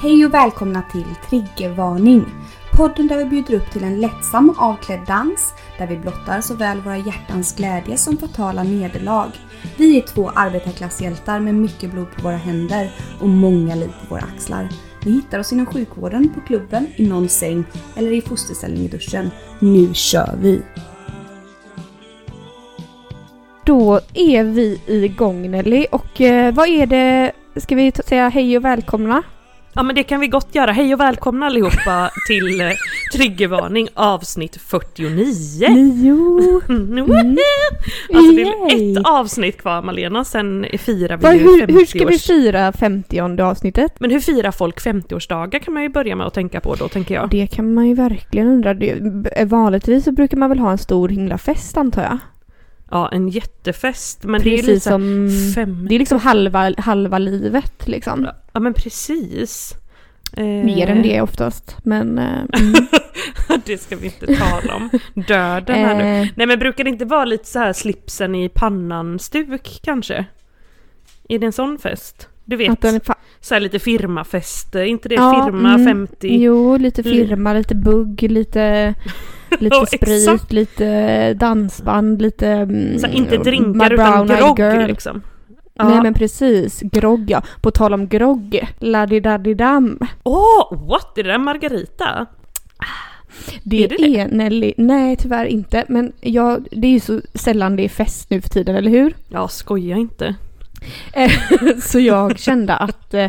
Hej och välkomna till Triggervarning! Podden där vi bjuder upp till en lättsam och avklädd dans där vi blottar såväl våra hjärtans glädje som fatala nederlag. Vi är två arbetarklasshjältar med mycket blod på våra händer och många liv på våra axlar. Ni hittar oss inom sjukvården, på klubben, i någon säng eller i fosterställning i duschen. Nu kör vi! Då är vi igång Nelly och eh, vad är det, ska vi säga hej och välkomna? Ja men det kan vi gott göra. Hej och välkomna allihopa till eh, Triggervarning avsnitt 49. Nio! Mm. Alltså det Yay. är ett avsnitt kvar Malena, sen firar vi Vad- ju hur, 50 hur ska vi års... fira 50 avsnittet? Men hur firar folk 50-årsdagar kan man ju börja med att tänka på då tänker jag. Det kan man ju verkligen undra. Det, b- vanligtvis så brukar man väl ha en stor himla fest antar jag? Ja en jättefest men det är Precis lite så här som... fem... Det är liksom halva, halva livet liksom. Ja men precis. Eh, Mer än det oftast. Men... eh, mm. det ska vi inte tala om. Döden här nu. Eh, Nej men brukar det inte vara lite så här slipsen i pannan-stuk kanske? Är det en sån fest? Du vet, är fa- så här lite firmafest, är inte det Ja, firma mm, 50? Jo, lite Li- firma, lite bugg, lite, lite sprit, exakt. lite dansband, lite... mm, Så inte drinkar utan grogg girl. liksom. Ja. Nej men precis, grogg ja. På tal om grogg, laddidadidam. Åh, what? Är det där Margarita? Det Är är, det det? Nelly. Nej tyvärr inte. Men ja, det är ju så sällan det är fest nu för tiden, eller hur? Ja, skoja inte. Eh, så jag kände att eh,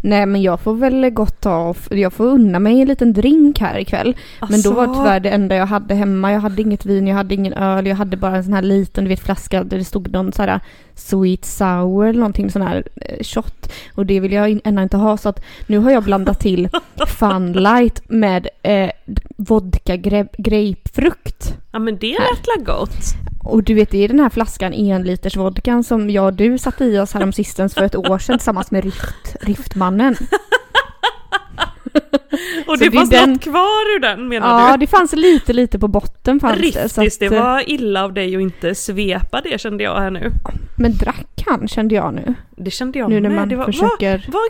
nej men jag får väl gott ta, jag får unna mig en liten drink här ikväll. Men då var Alltså, tyvärr det enda jag hade hemma. Jag hade inget vin, jag hade ingen öl, jag hade bara en sån här liten du vet, flaska där det stod någon sån här sweet sour eller någonting sån här eh, shot. Och det vill jag ännu inte ha så att nu har jag blandat till Fun Light med eh, vodka gre- grapefrukt. Ja men det lät la gott. Och du vet det är den här flaskan en liters vodkan som jag och du satte i oss häromsistens för ett år sedan tillsammans med Rift, Riftmannen. Och det det fanns den- något kvar ur den menar Ja, du? det fanns lite lite på botten fanns det. Riktigt, det att, eh, var illa av dig att inte svepa det kände jag här nu. Men drack han kände jag nu. Det kände jag Nu när med. man det var, försöker... Vad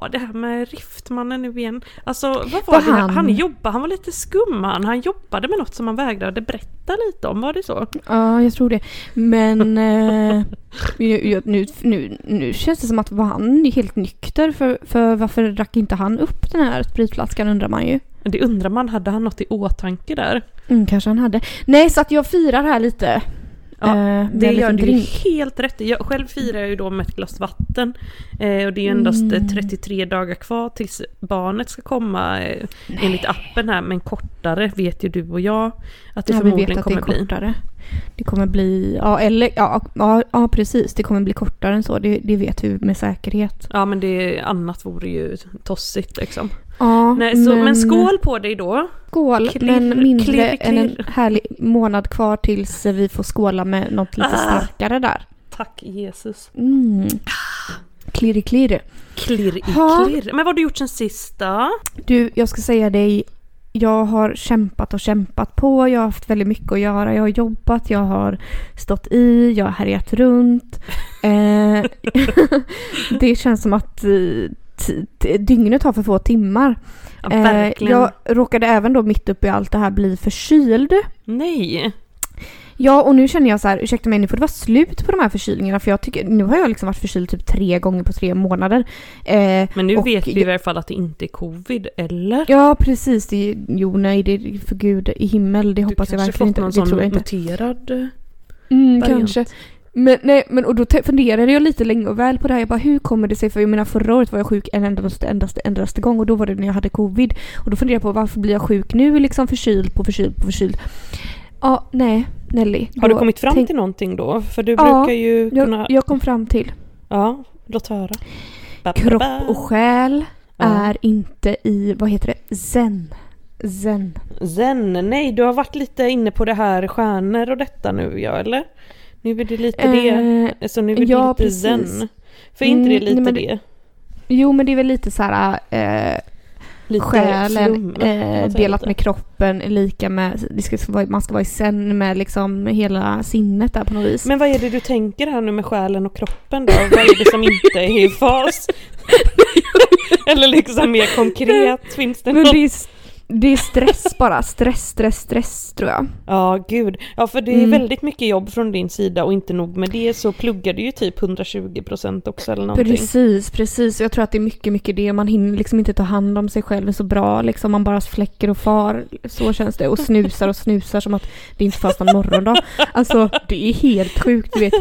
var det här med Riftmannen nu igen? Alltså vad var Var det? Han... han- han jobbade, han var lite skum han. Han jobbade med något som han vägrade berätta lite om, var det så? Ja, jag tror det. Men eh, nu, nu, nu, nu känns det som att var han helt nykter för, för varför drack inte han upp den här spritflaskan undrar man ju. Det undrar man, hade han något i åtanke där? Mm, kanske han hade. Nej, så att jag firar här lite. Ja, eh, Det gör du drink. helt rätt. Jag själv firar jag ju då med ett glas vatten. Eh, och det är ju endast eh, Mm. 33 dagar kvar tills barnet ska komma eh, enligt appen här. Men kortare vet ju du och jag att det Ja, vi vet förmodligen att det är kommer bli. kortare. Det kommer bli, ja eller ja, ja, ja precis, det kommer bli kortare än så. Det, det vet vi med säkerhet. Ja men det annat vore ju tossigt liksom. Ja, Nej, så, men, skål på dig då. Skål, Klirr, men mindre klirr, än en klirr. härlig månad kvar tills vi får skåla med något lite Ah. starkare där. Tack Jesus. Mm. Klirr, klirr. Klirr i klirr. Men vad har du gjort sen sist då? Du, jag ska säga dig, jag har kämpat och kämpat på. Jag har haft väldigt mycket att göra. Jag har jobbat, jag har stått i, jag har härjat runt. Eh, det känns som att eh, dygnet har för få timmar. Ja, Eh, verkligen. jag råkade även då mitt uppe i allt det här bli förkyld. Nej. Ja, och nu känner jag så här, ursäkta mig, nu får det vara slut på de här förkylningarna för jag tycker, nu har jag liksom varit förkyld typ tre gånger på tre månader. Eh, Men nu vet vi i alla fall att det inte är covid, eller? ja, precis. Det, jo, nej, det är för gud i himmel, det hoppas jag verkligen inte. någon Det tror sån jag inte. muterad... eh, Mm, variant. kanske. Men, nej, men och då funderade jag lite länge och väl på det här. Jag bara, hur kommer det sig? För jag menar förra året var jag sjuk en endaste, endaste, endaste gång och då var det när jag hade covid. Och då funderade jag på varför blir jag sjuk nu liksom förkyld på förkyld på förkyld. Ja, nej, Nelly. Har du kommit fram till någonting då? För du Ja, brukar ju kunna... jag, jag kom fram till Ja, låt höra. Ba, ba, kropp ba. och själ Ja. är inte i, vad heter det, zen. Zen. Zen, nej du har varit lite inne på det här stjärnor och detta nu ja, eller? Nu är det lite det. Eh, Så nu är det ja, lite precis. zen. För är inte det Mm, lite nej, men- det? jo men det är väl lite så här, eh, Lite själen flum, eh, delat lite. med kroppen lika med, det ska vara, man ska vara i sen med liksom hela sinnet där på något vis. Men vad är det du tänker här nu med själen och kroppen då? Vad är det som inte är i fas? Eller liksom mer konkret, finns det något? Det är, stress bara, stress, stress, stress tror jag. Ja, gud. Ja, för det är Mm. väldigt mycket jobb från din sida och inte nog med det så pluggar du ju typ 120% också eller någonting. Precis, precis. Jag tror att det är mycket, mycket det. Man hinner liksom inte ta hand om sig själv så bra. Liksom man bara fläcker och far. Så känns det. Och snusar och snusar som att det inte fanns någon morgondag. Alltså det är helt sjukt, du vet.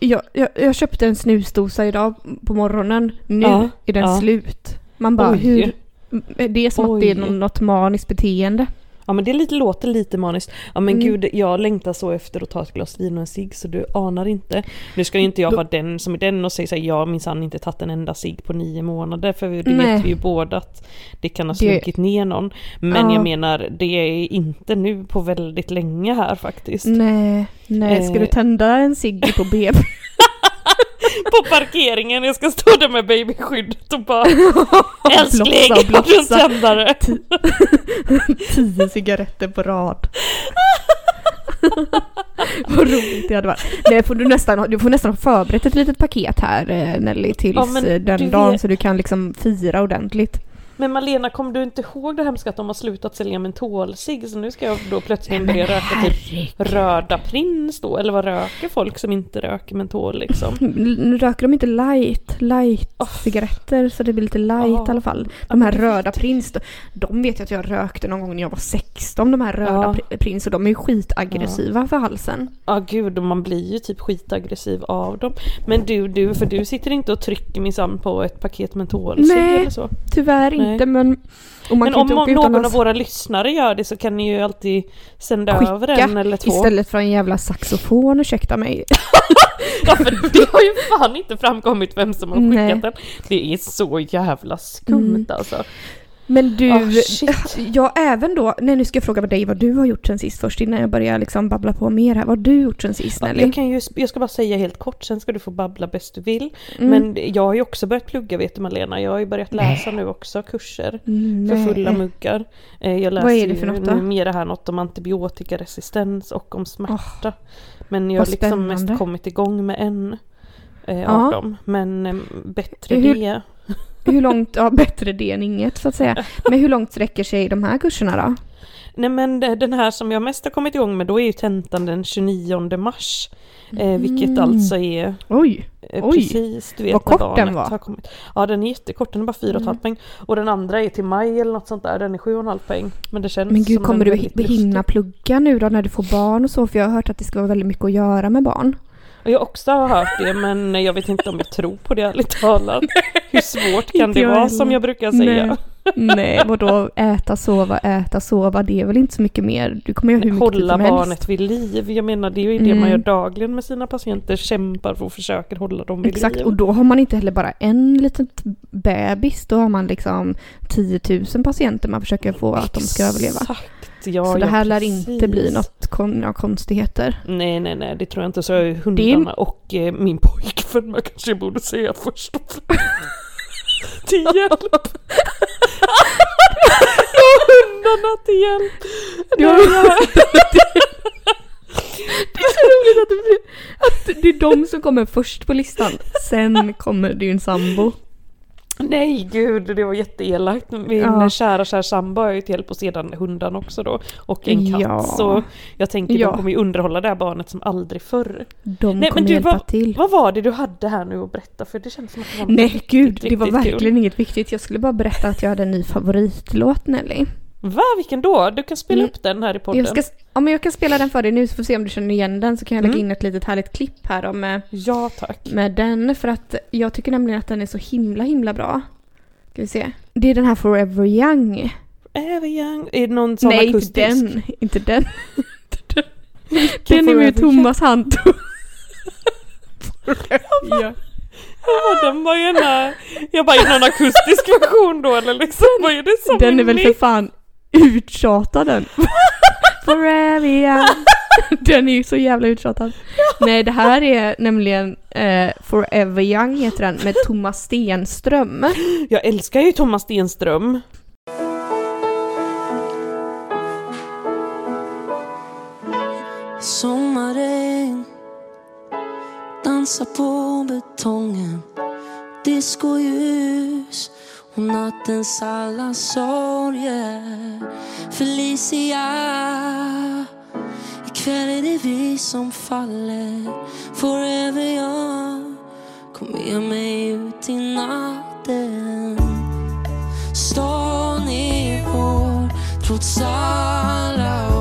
Jag, jag, jag köpte en snusdosa idag på morgonen. Nu Ja, är den ja. slut. Man bara, Oj. hur? Det är som att det är Oj. nå- något maniskt beteende. Ja men det lite, låter lite maniskt. Ja men Mm. gud, jag längtar så efter att ta ett glas vin och en cigg så du anar inte. Nu ska ju inte jag Då- vara den som är den och säga såhär, jag har minsann inte tagit en enda cigg på nio månader för det Nej. vet vi ju båda att det kan ha Det- slunkit ner någon. Men Ja. jag menar, det är inte nu på väldigt länge här faktiskt. Nej, nej. Ska Eh. du tända en cigg på BB? På parkeringen, jag ska stå där med babyskyddet och bara Älskling, har du en tändare? Tio cigaretter på rad. Vad roligt det hade varit. Nej, får du, nästan, du får nästan ha förberett ett litet paket här eh, Nelly tills Ja, eh, den dagen vet- så du kan liksom fira ordentligt. Men Malena, kommer du inte ihåg det hemska att de har slutat sälja mentolcigg? Så nu ska jag då plötsligt börja röka typ röda prins då? Eller vad röker folk som inte röker mentol liksom? Nu röker de inte light, light Oh. cigaretter så det blir lite light Ja. i alla fall. De här röda prins, de, vet jag att jag rökte någon gång när jag var 16, de här röda pri- prins och de är ju skitaggressiva för halsen. Ja gud, och man blir ju typ skitaggressiv av dem. Men du, du, för du sitter inte och trycker minsann på ett paket mentolcigg eller så? Tyvärr Nej. inte men... Man Men kan om inte någon av våra lyssnare gör det så kan ni ju alltid sända Skicka över en eller två. Istället för en jävla saxofon, ursäkta mig. Ja, för det har ju fan inte framkommit vem som har skickat Nej. den. Det är så jävla skumt Mm. alltså. Men du, Ah, shit. ja även då, nej nu ska jag fråga dig vad du har gjort sen sist först innan jag börjar liksom babbla på mer här. Vad har du gjort sen sist Ja, Nelly? jag, kan ju, jag ska bara säga helt kort, sen ska du få babbla bäst du vill. Mm. Men jag har ju också börjat plugga vet du Malena, jag har ju börjat läsa nu också kurser. Mm, För nej. fulla muggar. Eh, Jag läser Vad är det för något då? nu mer här något om antibiotikaresistens och om smärta. Men jag har liksom mest kommit igång med en eh, Ja. av dem. Men eh, bättre Hur- det. Hur långt, ja bättre det än inget så att säga. Men hur långt sträcker sig de här kurserna då? Nej men den här som jag mest har kommit igång med då är ju tentan den 29 mars. Eh, vilket Mm. alltså är Oj! eh, precis du vet vad när kort den var. har kommit. Ja den är jättekort, den är bara 4,5 Mm. poäng. Och den andra är till maj eller något sånt där, den är 7,5 poäng. Men det känns Men gud som kommer du hinna plugga nu då när du får barn och så? För jag har hört att det ska vara väldigt mycket att göra med barn. Och Jag också har hört det men jag vet inte om jag tror på det ärligt talat. Hur svårt kan det vara som jag brukar säga? Nej. Nej, vadå äta, sova, äta, sova, det är väl inte så mycket mer. Du kommer göra hur mycket Hålla som helst. barnet vid liv. Jag menar det är ju det Mm. man gör dagligen med sina patienter. Kämpar för att försöka hålla dem vid Exakt, liv. och då har man inte heller bara en liten bebis, då har man liksom 10 000 patienter man försöker få att de ska överleva. Exakt, ja, så det ja, här lär precis. inte bli något kon- konstigheter. Nej, nej, nej, det tror jag inte. Så är hundarna och eh, min pojkvän, man kanske borde säga först och till hjälp! ja, hundarna till hjälp! Ja. Det är så roligt att det, att det är de som kommer först på listan. Sen kommer din sambo. Nej gud, det var jätteelakt. Min Ja. kära kära sambo har ju till hjälp och sedan hundan också då. Och en katt. Ja. Så jag tänker Ja. de kommer ju underhålla det här barnet som aldrig förr. De Nej, men kommer du, hjälpa vad- till. Vad var det du hade här nu att berätta? För det känns som att det var Nej riktigt, gud, det var riktigt kul. verkligen inget viktigt. Jag skulle bara berätta att jag hade en ny favoritlåt Nelly. Va? Vilken då? Du kan spela Mm. upp den här i podden. Jag ska, ja, men jag kan spela den för dig nu så får vi se om du känner igen den så kan jag lägga Mm. in ett litet härligt klipp här då med, Ja tack. med den för att jag tycker nämligen att den är så himla himla bra. Ska vi se. Det är den här Forever Young. Ever young. Är det någon sån Nej, akustisk? inte den. Inte den. den är med Forever Thomas Hanto. ja. Ja, den var ju en... här- Jag bara, är det någon akustisk version då eller liksom? Vad är det som Den är väl för fan uttjatad den. Forever Young. Den är ju så jävla uttjatad. Nej, det här är nämligen eh, Forever Young heter den med Thomas Stenström. Jag älskar ju Thomas Stenström. Sommarregn dansar på betongen Discoljus och nattens alla sorger Felicia Ikväll är det vi som faller. Forever young. Kom med mig ut i natten. Stan är vår trots alla år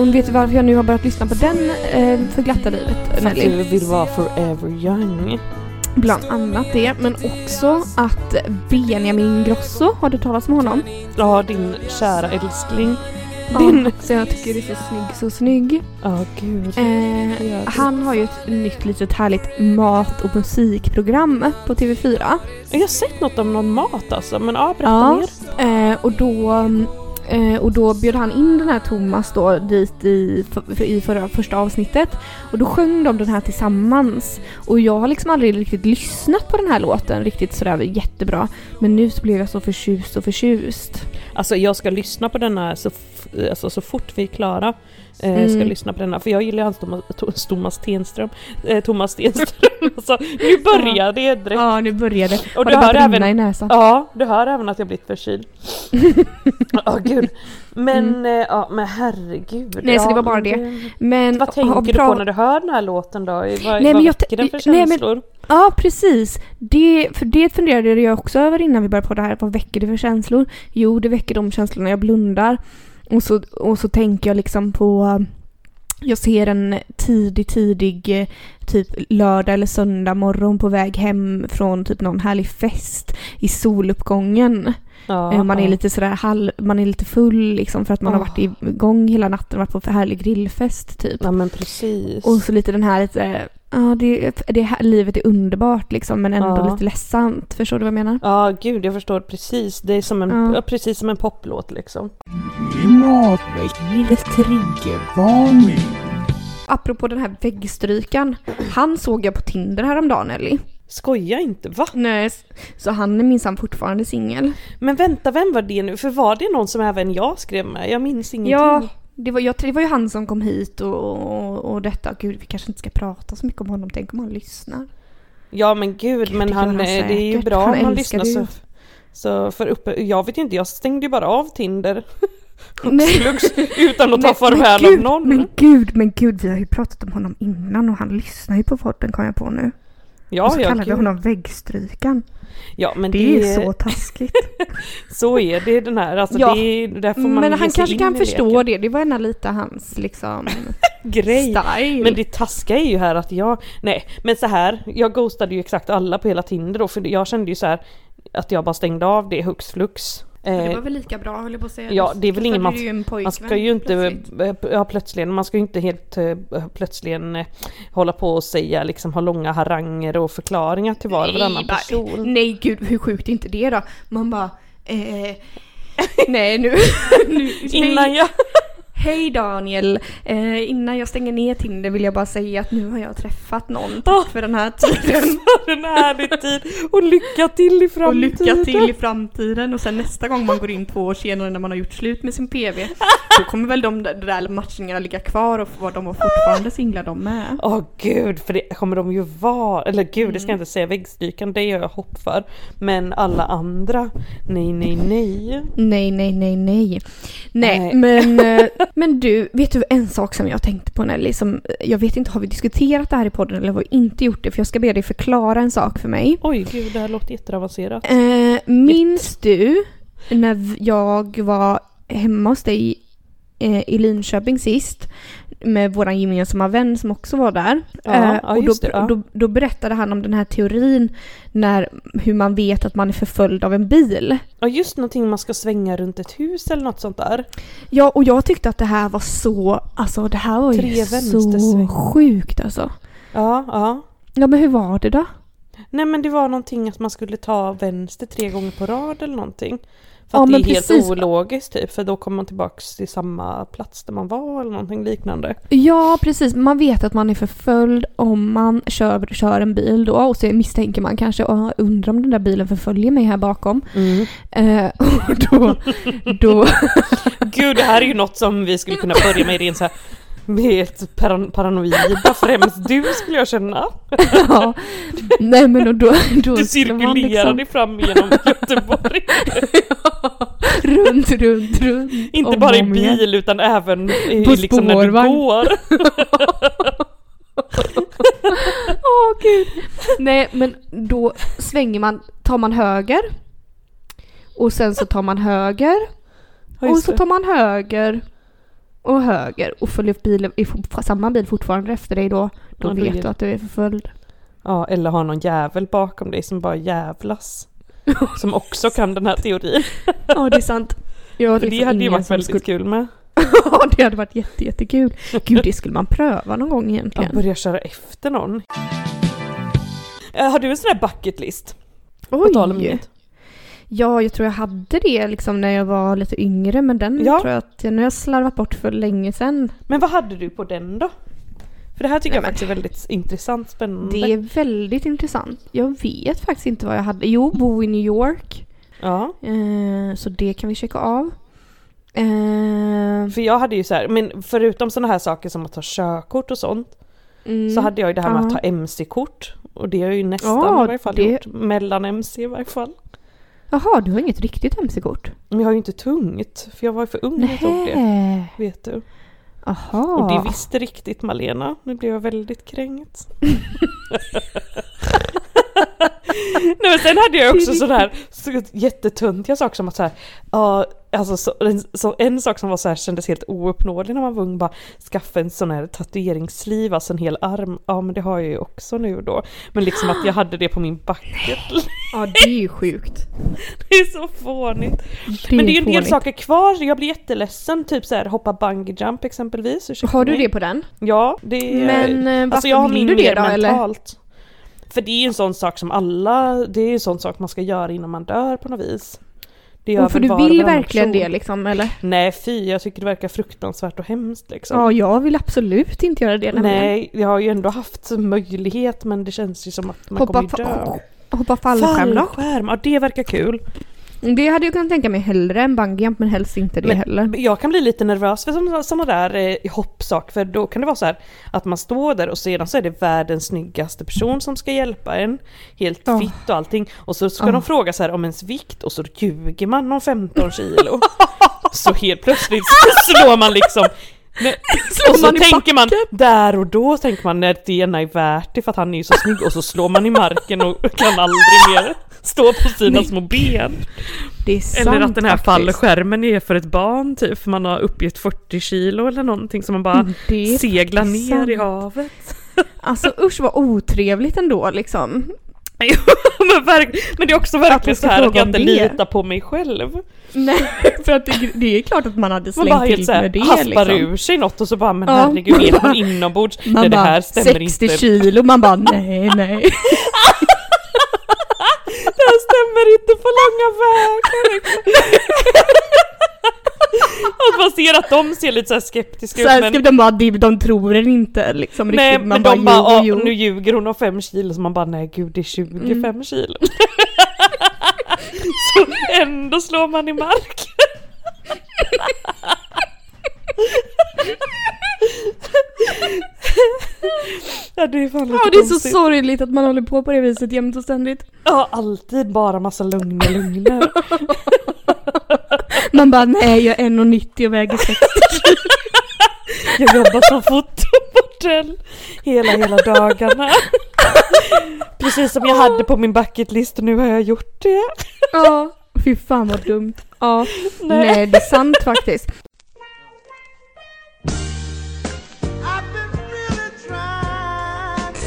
Och vet du varför jag nu har börjat lyssna på den eh, för glatta livet, För att du vill vara forever young. Bland annat det, men också att Benjamin Grosso, har du talat om honom? Ja, din kära älskling. Ja, Din... så jag tycker det är så snygg, så snygg. Ja, gud. Eh, han har ju ett nytt litet härligt mat och musikprogram på TV4. Jag har sett något om någon mat alltså, men ja, berätta Ja. mer. Eh, och då eh, och då bjöd han in den här Thomas då dit i, för, i förra, första avsnittet. Och då sjöng de den här tillsammans. Och jag har liksom aldrig riktigt lyssnat på den här låten riktigt sådär jättebra. Men nu så blev jag så förtjust och förtjust. Alltså jag ska lyssna på denna så, alltså, så fort vi är klara. Eh, Ska Mm. lyssna på denna, för jag gillar hans Thomas, Thomas Stenström. Eh, Thomas Stenström. alltså, nu börjar det direkt. Ja, nu började det. Och Har du det hör även- i näsan? Ja, du hör även att jag blivit förkyld. Ja, gud. Men, eh, ja men herregud. Mm. Nej, så ja, det var bara men det. Men, Vad tänker du på när du hör den här låten då? Vad, Nej, vad men jag väcker den för nej, men- känslor? Ja, precis. Det, för det funderade jag också över innan vi började på det här. Vad väcker det för känslor? Jo, det väcker de känslorna jag blundar. Och så, och så tänker jag liksom på... Jag ser en tidig, tidig eh, typ lördag eller söndag morgon på väg hem från typ någon härlig fest i soluppgången. Ja, Eh, man är ja. lite sådär halv, man är lite full liksom för att man har Åh. varit igång hela natten och varit på härlig grillfest typ. Ja men precis. Och så lite den här lite, ja det, det här, livet är underbart liksom men ändå Ja. lite ledsamt. Förstår du vad jag menar? Ja gud jag förstår precis. Det är som en, Ja. precis som en poplåt liksom. Triggervarning. Apropå den här väggstrykan. Han såg jag på Tinder häromdagen Ellie. Skoja inte va? Nej, så han är minsann fortfarande singel. Men vänta vem var det nu? För var det någon som även jag skrev med? Jag minns ingenting. Ja, det var, jag, det var ju han som kom hit och, och, och detta. Gud, vi kanske inte ska prata så mycket om honom. Tänk om han lyssnar. Ja men gud men det han, han eh, det är ju bra Han om han lyssnar så, så för uppe, jag vet ju inte, jag stängde ju bara av Tinder. Nej. Flux, utan att ta Men- farväl men av gud, någon. Men gud, men gud, vi har ju pratat om honom innan och han lyssnar ju på podden kom jag på nu. Ja, och så ja, kallar vi gud. honom väggstrykan. ja men Det det, är så taskigt. så är det den här, alltså Ja, det är, där får man Men han kanske kan förstå det. Det var ena lite hans liksom Grej. style. Men det taskiga är ju här att jag, nej men så här, jag ghostade ju exakt alla på hela Tinder då för jag kände ju så här att jag bara stängde av det hux flux. Det Eh, var väl lika bra höll jag på att säga. Ja, det är väl ingen man- Man ska ju inte, plötsligt. ja plötsligen, man ska ju inte helt eh, plötsligen eh, hålla på och säga liksom ha långa haranger och förklaringar till var och varannan person. Nej gud, hur sjukt är inte det då? Man bara eh, Nej nu, nu Innan hej, jag, hej Daniel, eh, innan jag stänger ner Tinder vill jag bara säga att nu har jag träffat någon. Ah. Tack för den här tiden. en härlig tid och lycka till i framtiden. Och lycka till i framtiden och sen nästa gång man går in två år senare när man har gjort slut med sin PV då kommer väl de där, matchningarna ligga kvar och vara de var fortfarande singlar de med. Åh gud, för det kommer de ju vara. Eller gud, det ska jag Mm. inte säga. Väggstrykan, det gör jag hopp för. Men alla andra, nej, nej, nej. Nej, nej, nej, nej. Nej, Nej. men, eh, Men du, vet du en sak som jag tänkte på Nelly? Som, jag vet inte, har vi diskuterat det här i podden eller har vi inte gjort det? För jag ska be dig förklara en sak för mig. Oj gud, det här låter jätteavancerat. Eh, minns du när jag var hemma hos dig eh, i Linköping sist med våran gemensamma vän som också var där. Ja, Eh, och då, det, ja. då, då berättade han om den här teorin när, hur man vet att man är förföljd av en bil. Ja just någonting man ska svänga runt ett hus eller något sånt där. Ja, och jag tyckte att det här var så, alltså det här var ju så sjukt alltså. Ja, ja. Ja men hur var det då? Nej men det var någonting att man skulle ta vänster tre gånger på rad eller någonting. För Ja, att det är helt precis. ologiskt typ, för då kommer man tillbaks till samma plats där man var eller någonting liknande. Ja, precis. Man vet att man är förföljd om man kör, kör en bil då och så misstänker man kanske och undrar om den där bilen förföljer mig här bakom. Eh, och då, då, Gud, det här är ju något som vi skulle kunna börja med rent så här ett paran- paranoida, främst du skulle jag känna. ja, nej men och då, då Du cirkulerar dig liksom, fram genom Göteborg. runt, runt, runt. Inte om bara i igen. bil utan även i, På liksom när du går. Åh gud. Nej men då svänger man, tar man höger. Och sen så tar man höger. Ja, och så tar man höger. Och höger. Och följer bilen, fort- samma bil fortfarande efter dig då. Då Ja, vet du att du är förföljd. Ja, eller har någon jävel bakom dig som bara jävlas. Som också kan den här teorin. Ja det är sant. Ja, För det liksom hade ju varit väldigt skulle- kul med. Ja det hade varit jätte, jättekul. Gud det skulle man pröva någon gång Ja, egentligen. börja köra efter någon. Eh, Har du en sån här bucket list? På Oj! tal om inget. Ja, jag tror jag hade det liksom när jag var lite yngre men den Ja. tror jag att jag, nu har jag slarvat bort för länge sedan. Men vad hade du på den då? För det här tycker Nej, jag faktiskt är väldigt intressant, spännande. Det är väldigt intressant. Jag vet faktiskt inte vad jag hade. Jo, bo i New York. Ja, Eh, så det kan vi checka av. Eh, för jag hade ju så här, men förutom sådana här saker som att ta körkort och sånt mm, så hade jag ju det här med ja. att ta MC-kort. Och det har jag ju nästan Ja, i varje fall det- gjort. Mellan MC i varje fall. Jaha, du har inget riktigt mc-kort? Men jag har ju inte tungt, för jag var för ung när jag tog det. Vet du. Jaha. Och det visste riktigt Malena. Nu blev jag väldigt kränkt. Nej men sen hade jag också sådär så jättetöntiga saker som att såhär, ja alltså så, en, så, en sak som var så här, kändes helt ouppnåelig när man var ung, bara skaffa en sån här tatueringssliv, alltså en hel arm. Ja men det har jag ju också nu då. Men liksom att jag hade det på min bucket. Ja, det är ju sjukt. Det är så fånigt. Det Men det är ju en del saker kvar, jag blir jätteledsen, typ så här hoppa bungee jump exempelvis. Har du mig. det på den? Ja, det är... Men eh, varför alltså jag har vill du det då eller? För det är ju en sån sak som alla, det är ju en sån sak man ska göra innan man dör på något vis. Det gör Och för du vill verkligen person. det liksom eller? Nej fy, jag tycker det verkar fruktansvärt och hemskt liksom. Ja, jag vill absolut inte göra det nämligen. Nej, jag har ju ändå haft möjlighet men det känns ju som att man Hoppa, kommer ju dö. hoppa fallskärm då? Fallskärm, ja det verkar kul. Det hade jag kunnat tänka mig hellre än bungyjump men helst inte det Men- heller. Jag kan bli lite nervös för sådana, sådana där eh, hoppsaker, för då kan det vara så här att man står där och sedan så är det världens snyggaste person som ska hjälpa en, helt Ja. fitt och allting, och så ska Ja. de fråga så här om ens vikt och så ljuger man om 15 kilo. så helt plötsligt så slår man liksom Nej, och så i tänker man, där och då tänker man när det ena är värt det för att han är ju så snygg och så slår man i marken och kan aldrig mer stå på sina små ben. Det är sant Eller att den här faktiskt. fallskärmen är för ett barn typ, för man har uppgett 40 kilo eller någonting som man bara Mm, seglar ner i sant. havet. Alltså usch vad otrevligt ändå liksom. Men, men det är också Att verkligen så här att jag inte litar på mig själv. Nej, för att det, det är klart att man hade Man bara slängt till med det haspar liksom. ur sig något och så bara men Ja. herregud är man inombords? Man Nej det bara, här stämmer 60 inte. kilo, man bara nej nej. Det här stämmer inte på långa vägar. att man ser att de ser lite så här skeptiska Så ut men de bara, de, de tror den inte liksom Nej riktigt. men Man de bara, jo, "Ah, jo. nu ljuger hon om fem kilo så man bara nej gud det är 25 Mm. kilo. så ändå slår man i mark. ja det är fan lite Ja det är så konstigt. sorgligt att man håller på på det viset jämt och ständigt. Ja alltid bara massa lugna lögner. Man bara nej jag är 1,90 och väger 60 kilo. Jag jobbar som fotomodell hela, hela dagarna. Precis som jag hade på min bucketlist och nu har jag gjort det. Ja, fy fan vad dumt. Ja, nej. det är sant faktiskt.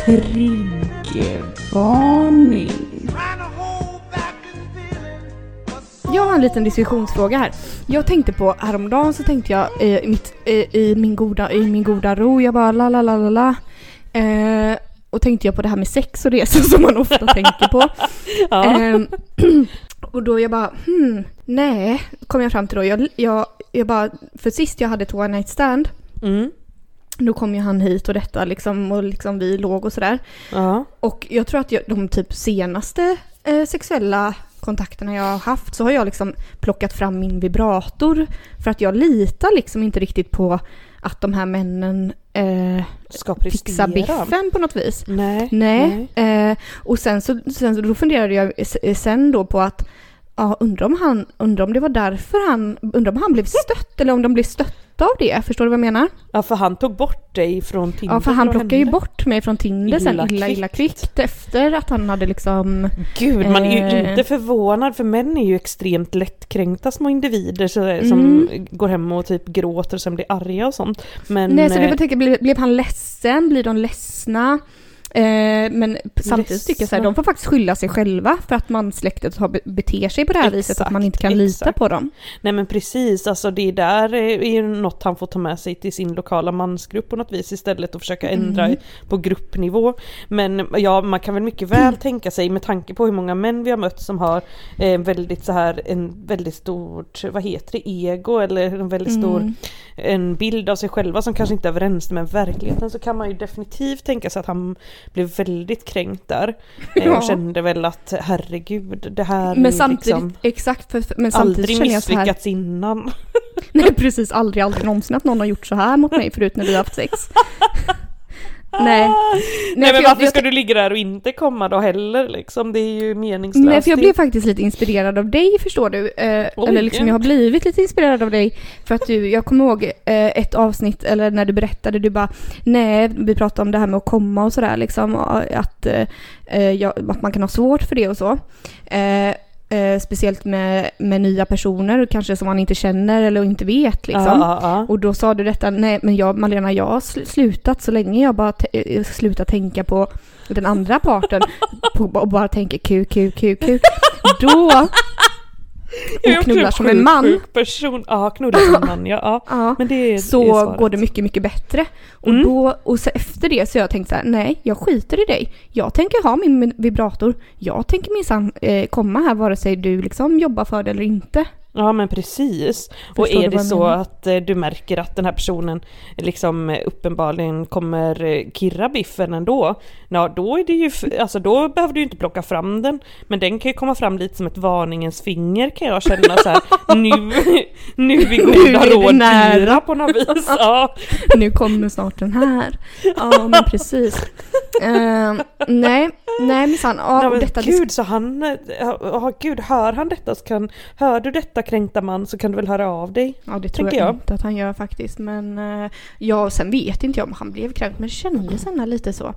Triggervarning. Jag har en liten diskussionsfråga här. Jag tänkte på, häromdagen så tänkte jag i, mitt, i, i, min, goda, i min goda ro, jag bara la la la la la. Eh, och tänkte jag på det här med sex och det som man ofta tänker på. Ja. Ehm, och då jag bara, hmm, nej, kom jag fram till då. Jag, jag, jag bara, för sist jag hade ett one night stand, Mm. då kom ju han hit och detta liksom, och liksom vi låg och sådär. Ja. Och jag tror att jag, de typ senaste eh, sexuella kontakterna jag har haft så har jag liksom plockat fram min vibrator. För att jag litar liksom inte riktigt på att de här männen eh, Ska fixar biffen på något vis. Nej. Nej. Eh, och sen så, sen så då funderade jag s- sen då på att Ja, undrar om han, undrar om det var därför han, undrar om han blev stött eller om de blev stötta av det. Förstår du vad jag menar? Ja för han tog bort dig från Tinder Ja, för han plockade ju bort mig från Tinder sen Illa illa, illa kvickt. kvickt efter att han hade liksom Gud, man är ju Eh. inte förvånad för män är ju extremt lättkränkta små individer så, som Mm. går hem och typ gråter och sen blir arga och sånt. Men Nej, så det eh, var tänka, blev, blev han ledsen? Blir de ledsna? Eh, men samtidigt tycker jag så här, de får faktiskt skylla sig själva för att mansläktet har be- beter sig på det här viset, att man inte kan Exakt, lita exakt. på dem. Nej men precis, alltså det där är ju något han får ta med sig till sin lokala mansgrupp på något vis istället och försöka ändra Mm. på gruppnivå. Men ja, man kan väl mycket väl tänka sig med tanke på hur många män vi har mött som har eh, väldigt så här en väldigt stort, vad heter det, ego eller en väldigt stor Mm. En bild av sig själva som kanske inte överensstämmer med verkligheten så kan man ju definitivt tänka sig att han blev väldigt kränkt där. Eh, Ja. och kände väl att herregud, det här är Men samtidigt, liksom exakt, för, men samtidigt aldrig känner jag så här, misslyckats innan. nej precis, aldrig, aldrig någonsin att någon har gjort så här mot mig förut när vi har haft sex. Nej. Nej, för men jag- varför jag- ska du ligga där och inte komma då heller liksom? Det är ju meningslöst. Nej, för jag blev faktiskt lite inspirerad av dig förstår du. Eh, eller liksom jag har blivit lite inspirerad av dig. För att du, jag kommer ihåg eh, ett avsnitt, eller när du berättade, du bara nej, vi pratade om det här med att komma och sådär liksom. och Att, eh, eh, jag, att man kan ha svårt för det och så. Eh, speciellt med, med nya personer, kanske som man inte känner eller inte vet liksom. Ja, ja, ja. Och då sa du detta, nej men jag, Malena, jag har sl- slutat så länge jag bara t- eh, slutar tänka på den andra parten på, och bara tänker kuk, kuk, kuk, kuk. Då, och knullar en som en man. Sjuk person. Ja, knullar som en man, ja. ja. Men det är, så är går det mycket, mycket bättre. Och, Mm. då, och så efter det så har jag tänkt så här, nej, jag skiter i dig. Jag tänker ha min min vibrator. Jag tänker minsann eh, komma här vare sig du liksom jobbar för det eller inte. Ja men precis. och Förstår du är det så menar? att eh, du märker att den här personen liksom eh, uppenbarligen kommer eh, kirra biffen ändå. Ja då är det ju, alltså då behöver du ju inte plocka fram den. Men den kan ju komma fram lite som ett varningens finger kan jag känna så här. nu, nu är goda råd nära. på något vis. Ja. Nu kommer snart den här. Ja, men precis. Eh, nej, nej minsann. Ja, detta gud, så han, ja, gud, hör han detta så kan, hör du detta kränkta man så kan du väl höra av dig. Ja det tror jag, jag. inte att han gör faktiskt. Men eh, ja, sen vet inte jag om han blev kränkt men det kändes ändå lite så.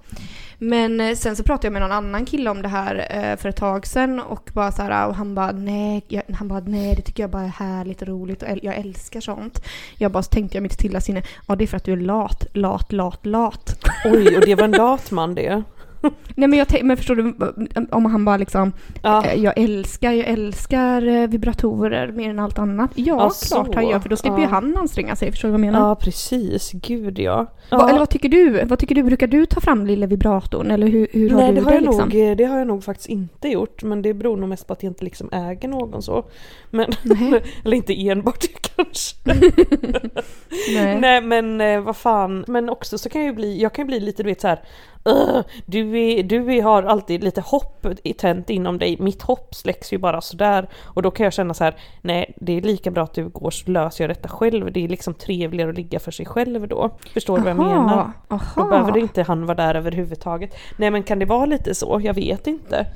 Men eh, sen så pratade jag med någon annan kille om det här eh, för ett tag sedan och bara så här, och han bara nej, jag, han bara nej det tycker jag bara är härligt och roligt och jag älskar sånt. Jag bara så tänkte jag mitt stilla sinne, ja det är för att du är lat, lat, lat, lat. Oj, och det var en lat man det. Nej men jag men förstår du om han bara liksom, Ja. eh, jag älskar, jag älskar eh, vibratorer mer än allt annat. Ja, Ja, klart han gör för då slipper ju Ja. han anstränga sig, förstår du vad jag menar? Ja precis, gud ja. Va, ja. eller vad tycker du? Vad tycker du? Brukar du ta fram lilla vibratorn eller hur, hur har Nej du det det, har, jag liksom? nog, det har jag nog faktiskt inte gjort men det beror nog mest på att jag inte liksom äger någon så. Men, eller inte enbart det kanske. Nej. Nej men eh, vad fan, men också så kan jag ju bli, jag kan ju bli lite du vet så här. "Ugh, du, är, du är, har alltid lite hopp tänt inom dig, mitt hopp släcks ju bara sådär. Och då kan jag känna så här, nej det är lika bra att du går så löser jag detta själv. Det är liksom trevligare att ligga för sig själv då. Förstår du vad jag menar? Aha. Då behöver inte han vara där överhuvudtaget. Nej men kan det vara lite så? Jag vet inte.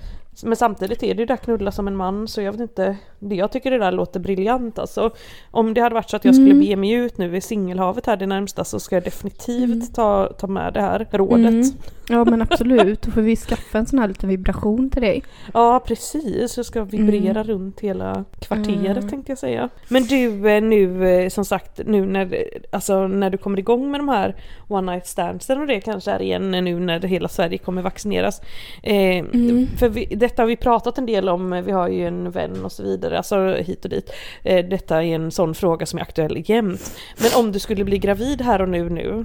Men samtidigt är det ju där knulla som en man så jag vet inte, det jag tycker det där låter briljant alltså. Om det hade varit så att jag skulle Mm. bege mig ut nu i singelhavet här det närmsta så ska jag definitivt Mm. ta, ta med det här rådet. Mm. Ja men absolut, då får vi skaffa en sån här liten vibration till dig. Ja precis, jag ska vibrera runt hela kvarteret Mm. tänkte jag säga. Men du eh, nu eh, som sagt nu när, alltså, när du kommer igång med de här one night standsen och det kanske är igen nu när hela Sverige kommer vaccineras. Eh, Mm. För vi, detta har vi pratat en del om, vi har ju en vän och så vidare, alltså hit och dit. Eh, detta är en sån fråga som är aktuell jämt. Men om du skulle bli gravid här och nu nu,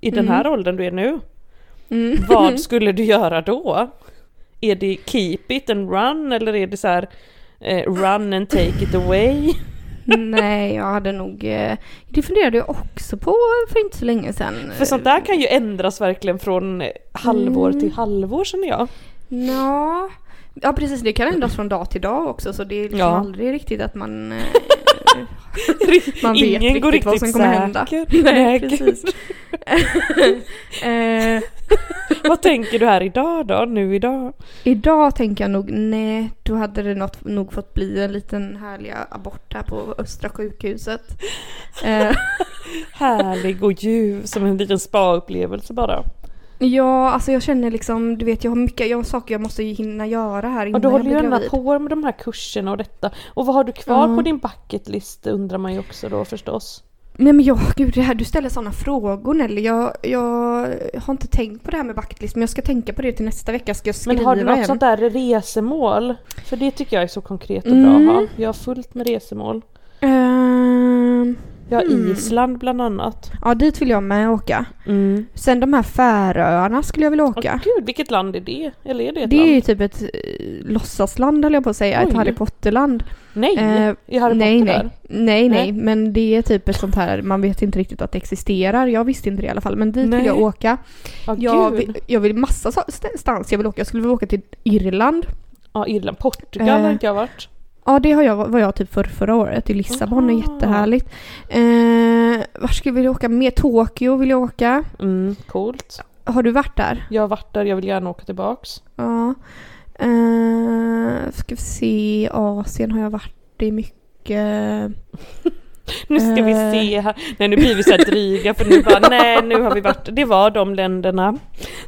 i den här åldern du är nu, Mm. vad skulle du göra då? Är det keep it and run eller är det så här eh, run and take it away? Nej, jag hade nog... eh, Det funderade jag också på för inte så länge sedan. För sånt där kan ju ändras verkligen från halvår till halvår känner jag. Ja, ja precis. Det kan ändras från dag till dag också så det är liksom Ja. aldrig riktigt att man... eh, man vet Ingen riktigt går riktigt vad som kommer hända. säker. Nej, gud. precis. eh, Vad tänker du här idag då, nu idag? idag tänker jag nog, nej, då hade det något, nog fått bli en liten härlig abort här på Östra sjukhuset. Eh, Härlig och ljuv som en liten spa-upplevelse bara. Ja, alltså jag känner liksom, du vet jag har mycket, jag har saker jag måste hinna göra här Och innan jag håller blir ju gärna gravid. på med de här kurserna och detta. Och vad har du kvar Ja. på din bucket list undrar man ju också då förstås. Nej men jag, gud det här, du ställer sådana frågor Nelly. Jag, jag har inte tänkt på det här med bucketlist men jag ska tänka på det till nästa vecka. Ska jag skriva Men har du något en? sånt där resemål? För det tycker jag är så konkret och bra att ha. Mm. Jag har fullt med resemål. Har Hmm. Island bland annat. ja dit vill jag med åka. Mm. Sen de här Färöarna skulle jag vilja Åh, åka. gud, vilket land är det? Eller är det ett det är land? ju typ ett eh, låtsasland höll jag på att säga, ett Oj. Harry Potter-land. Nej, Eh, i Harry nej, Potter nej. där? nej, nej, Nej. men det är typ ett sånt här, man vet inte riktigt att det existerar. Jag visste inte det i alla fall, men dit Nej. vill jag åka. Ja, Jag vill, jag vill massa stans jag vill åka. Jag skulle vilja åka till Irland. Ja, Irland. Portugal Eh, har inte jag varit. Ja, det har jag, var jag typ för förra året i Lissabon. är Aha. jättehärligt. Eh, var skulle jag vilja åka mer? Tokyo vill jag åka. Mm, coolt. Har du varit där? Jag har varit där, jag vill gärna åka tillbaks. Ja. Eh, ska vi se, Asien har jag varit i mycket. Nu ska vi Eh. se här. Nej nu blir vi så här dryga för nu bara nej nu har vi varit, det var de länderna.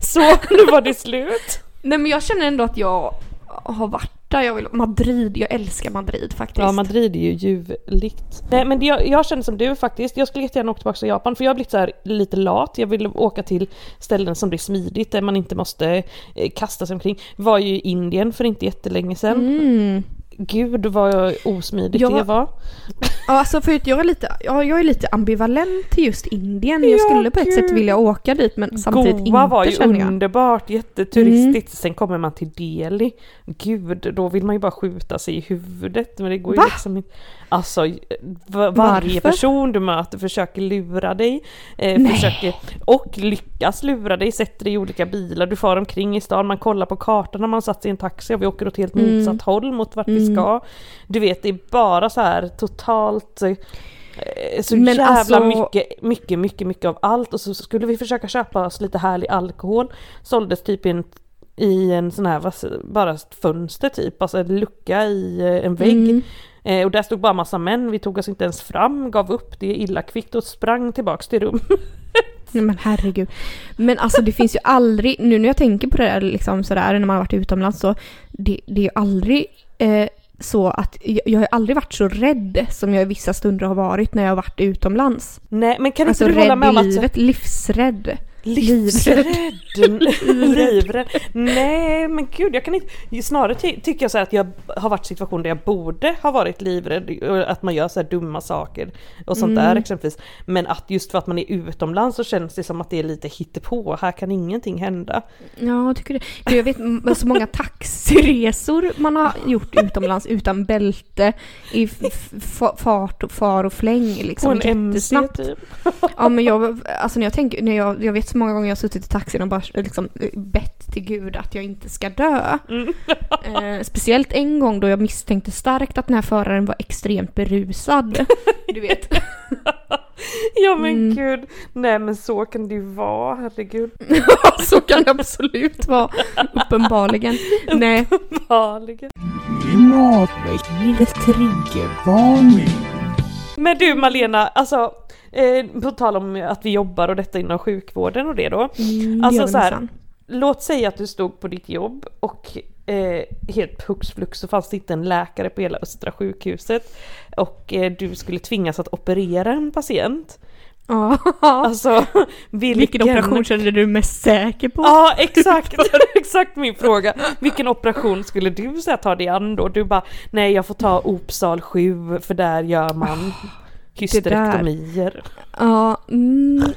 Så nu var det slut. Nej men jag känner ändå att jag har varit där. Jag vill, Madrid, jag älskar Madrid faktiskt. Ja Madrid är ju ljuvligt. Nej men det, jag, jag känner som du faktiskt, jag skulle jättegärna åka tillbaka till Japan för jag har blivit så här lite lat. Jag vill åka till ställen som blir smidigt där man inte måste eh, kasta sig omkring. Var ju i Indien för inte jättelänge sedan. Mm. Gud vad osmidigt Ja. det var. Ja, alltså för jag är lite, ja, jag är lite ambivalent till just Indien. Jag Ja, skulle på ett gud. sätt vilja åka dit men samtidigt Goa inte var ju jag. underbart, jätteturistigt. Sen kommer man till Delhi. Gud, då vill man ju bara skjuta sig i huvudet. Men det går Va? ju liksom inte. Alltså v- varje person du möter försöker lura dig. Eh, försöker, och lyckas lura dig, sätter dig i olika bilar. Du far omkring i stan, man kollar på kartan när man satt i en taxi och vi åker åt helt Mm. motsatt håll mot vart vi ska. Du vet, det är bara så här totalt eh, så Men jävla alltså- mycket, mycket, mycket, mycket av allt och så skulle vi försöka köpa oss lite härlig alkohol. Såldes typ i en, i en sån här, bara ett fönster typ, alltså en lucka i eh, en vägg. Mm. Eh, och där stod bara massa män, vi tog oss inte ens fram, gav upp det illa kvickt och sprang tillbaks till rum. Nej men herregud. Men alltså det finns ju aldrig, nu när jag tänker på det där liksom sådär när man har varit utomlands så, det, det är ju aldrig eh, så att, jag, har aldrig varit så rädd som jag i vissa stunder har varit när jag har varit utomlands. Nej men kan Alltså inte du hålla med om att livet, livsrädd. Livsrädd! Livrädd! Nej men gud jag kan inte, snarare ty- tycker jag så här att jag har varit i situation där jag borde ha varit livrädd, att man gör så här dumma saker och sånt där exempelvis. Men att just för att man är utomlands så känns det som att det är lite hittepå, här kan ingenting hända. Ja, tycker. För jag vet så många taxiresor man har gjort utomlands utan bälte i fart och far och fläng liksom. Och en MC typ. Ja men jag, alltså när jag tänker, när jag, jag vet så många gånger jag har suttit i taxin och bara liksom bett till gud att jag inte ska dö. Mm. Eh, speciellt en gång då jag misstänkte starkt att den här föraren var extremt berusad. Du vet. Ja men Mm. gud. Nej men så kan det ju vara, herregud. Så kan det absolut vara. Uppenbarligen. Nej. Triggervarning. Men du Malena, alltså eh, på tal om att vi jobbar och detta inom sjukvården och det då. Mm, Alltså det så här. Låt säga att du stod på ditt jobb och eh, helt hux flux så fanns det inte en läkare på hela Östra sjukhuset och eh, du skulle tvingas att operera en patient. Ja. Alltså vilken... Vilken operation kände du mest säker på? Ja exakt, exakt min fråga. Vilken operation skulle du säga ta dig an då? Du bara, nej jag får ta Opsal 7 för där gör man hysterektomier. Ja, mm.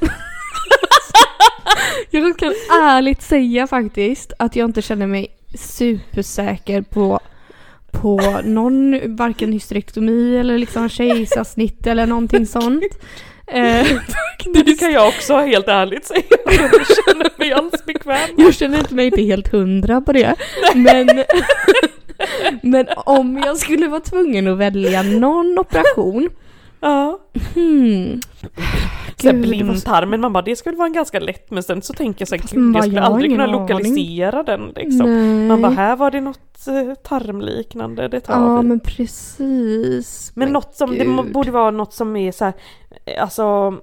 Jag kan ärligt säga faktiskt att jag inte känner mig supersäker på på någon, varken hysterektomi eller liksom kejsarsnitt eller någonting sånt. Eh, Det kan jag också helt ärligt säga. Jag känner mig alls bekväm. jag känner inte mig inte helt hundra på det. Men, men om jag skulle vara tvungen att välja någon operation. Ja. Hmm, Så det blindtarmen, man bara det skulle vara ganska lätt men sen så tänker jag så här, Fast gud jag skulle jag aldrig kunna aning. lokalisera den liksom. Nej. Man bara här var det något eh, tarmliknande, det tar Ja vi. men precis. Men något som, det gud. borde vara något som är så här, eh, alltså